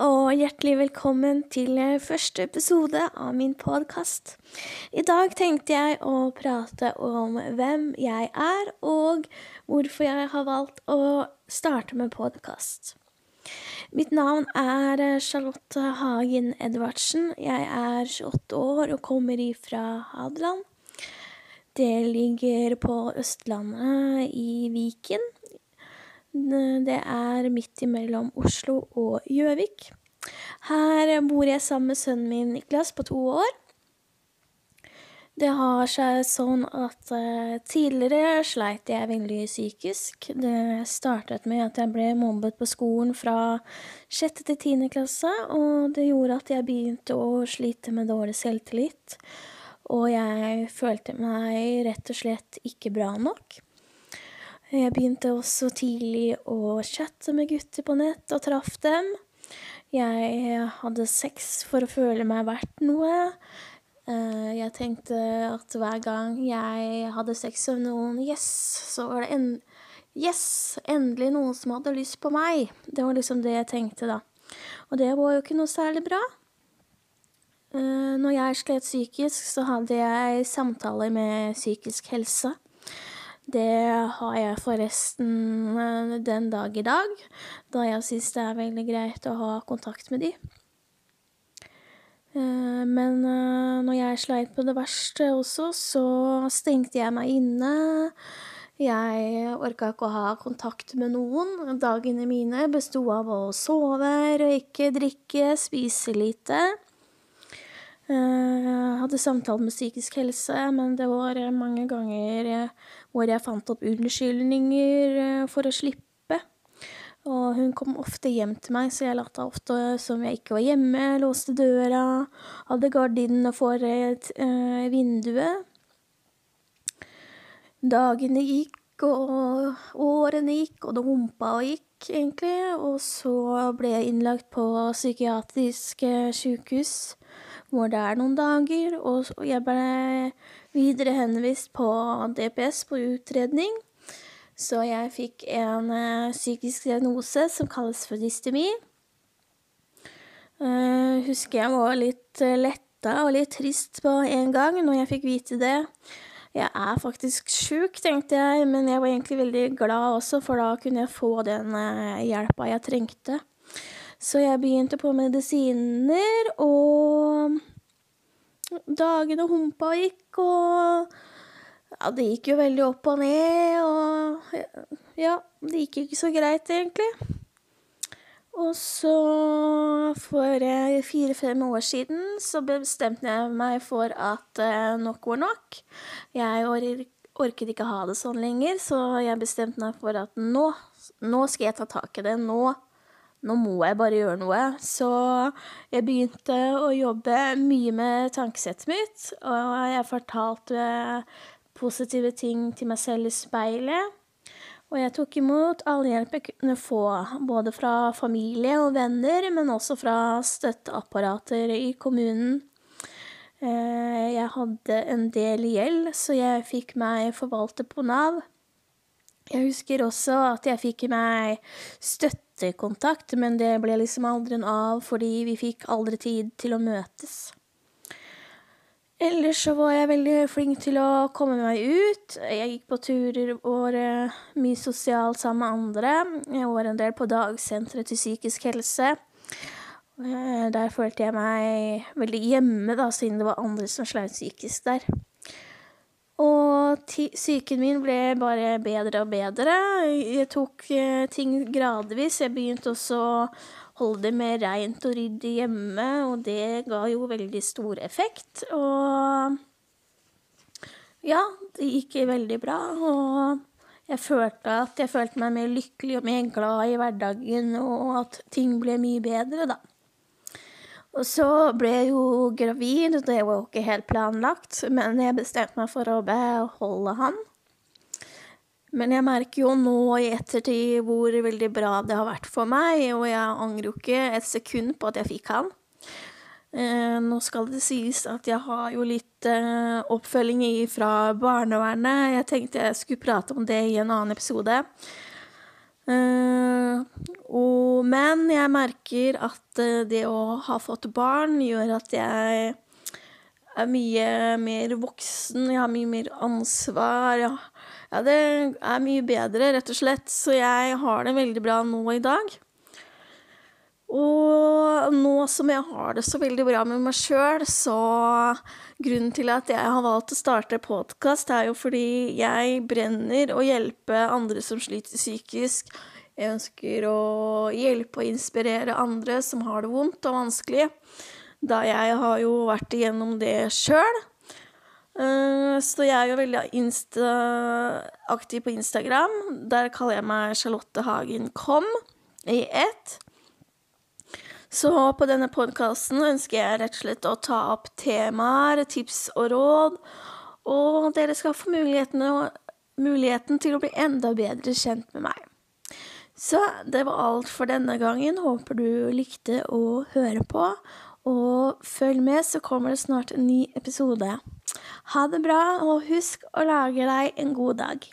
og hjertelig velkommen til første episode av min podkast. I dag tenkte jeg å prate om hvem jeg er, og hvorfor jeg har valgt å starte med podkast. Mitt navn er Charlotte Hagen Edvardsen. Jeg er 28 år og kommer ifra Hadeland. Det ligger på Østlandet, i Viken. Det er midt imellom Oslo og Gjøvik. Her bor jeg sammen med sønnen min Niklas på to år. Det har seg sånn at uh, tidligere sleit jeg veldig psykisk. Det startet med at jeg ble mobbet på skolen fra sjette til tiende klasse, og det gjorde at jeg begynte å slite med dårlig selvtillit. Og jeg følte meg rett og slett ikke bra nok. Jeg begynte også tidlig å chatte med gutter på nett og traff dem. Jeg hadde sex for å føle meg verdt noe. Eh, jeg tenkte at hver gang jeg hadde sex med noen, yes, så var det en Yes, endelig noen som hadde lyst på meg. Det var liksom det jeg tenkte, da. Og det var jo ikke noe særlig bra. Eh, når jeg slet psykisk, så hadde jeg samtaler med psykisk helse. Det har jeg forresten eh, den dag i dag, da jeg syns det er veldig greit å ha kontakt med de. Eh, men eh, når jeg sleit på det verste også, så stengte jeg meg inne. Jeg orka ikke å ha kontakt med noen. Dagene mine besto av å sove, røyke, drikke, spise lite. Jeg hadde samtale med psykisk helse, men det var mange ganger hvor jeg fant opp unnskyldninger eh, for å slippe. Og hun kom ofte hjem til meg, så jeg lata ofte som jeg ikke var hjemme, låste døra, hadde gardinene for et uh, vinduet. Dagene gikk, og årene gikk, og det humpa og gikk, egentlig. Og så ble jeg innlagt på psykiatrisk sjukehus, hvor det er noen dager, og jeg ble videre henvist på DPS på utredning. Så jeg fikk en uh, psykisk diagnose som kalles for dystemi. Uh, husker jeg var litt uh, letta og litt trist på en gang når jeg fikk vite det. Jeg er faktisk sjuk, tenkte jeg, men jeg var egentlig veldig glad også, for da kunne jeg få den uh, hjelpa jeg trengte. Så jeg begynte på medisiner, og dagene humpa og gikk, og ja, det gikk jo veldig opp og ned, og ja, det gikk ikke så greit, egentlig. Og så, for fire-fem år siden, så bestemte jeg meg for at uh, nok var nok. Jeg or orket ikke ha det sånn lenger, så jeg bestemte meg for at nå, nå skal jeg ta tak i det. Nå nå må jeg bare gjøre noe. Så jeg begynte å jobbe mye med tankesettet mitt, og jeg fortalte positive ting til meg selv i speilet. Og jeg tok imot all hjelp jeg kunne få, både fra familie og venner, men også fra støtteapparater i kommunen. Eh, jeg hadde en del gjeld, så jeg fikk meg forvalte på Nav. Jeg husker også at jeg fikk meg støttekontakt, men det ble liksom aldri en av fordi vi fikk aldri tid til å møtes. Ellers så var jeg veldig flink til å komme meg ut. Jeg gikk på turer og var mye sosialt sammen med andre. Jeg var en del på dagsenteret til psykisk helse. Eh, der følte jeg meg veldig hjemme, da, siden det var andre som sleit psykisk der. Og psyken min ble bare bedre og bedre. Jeg tok eh, ting gradvis. Jeg begynte også å holde det mer reint og ryddig hjemme, og det ga jo veldig stor effekt. Og ja, det gikk veldig bra. Og jeg følte at jeg følte meg mer lykkelig og mer glad i hverdagen, og at ting ble mye bedre, da. Og så ble jeg jo gravid, og det var jo ikke helt planlagt, men jeg bestemte meg for å beholde han. Men jeg merker jo nå i ettertid hvor veldig bra det har vært for meg, og jeg angrer jo ikke et sekund på at jeg fikk han. Eh, nå skal det sies at jeg har jo litt eh, oppfølging fra barnevernet. Jeg tenkte jeg skulle prate om det i en annen episode. Uh, og, men jeg merker at uh, det å ha fått barn gjør at jeg er mye mer voksen, jeg har mye mer ansvar. Ja, ja, det er mye bedre, rett og slett. Så jeg har det veldig bra nå i dag. Og nå som jeg har det så veldig bra med meg sjøl, så Grunnen til at jeg har valgt å starte podkast, er jo fordi jeg brenner å hjelpe andre som sliter psykisk. Jeg ønsker å hjelpe og inspirere andre som har det vondt og vanskelig da jeg har jo vært igjennom det sjøl. Eh, så jeg er jo veldig insta aktiv på Instagram. Der kaller jeg meg Charlotte Hagen Kom i ett. Så på denne podkasten ønsker jeg rett og slett å ta opp temaer, tips og råd, og dere skal få muligheten, muligheten til å bli enda bedre kjent med meg. Så det var alt for denne gangen. Håper du likte å høre på. Og følg med, så kommer det snart en ny episode. Ha det bra, og husk å lage deg en god dag.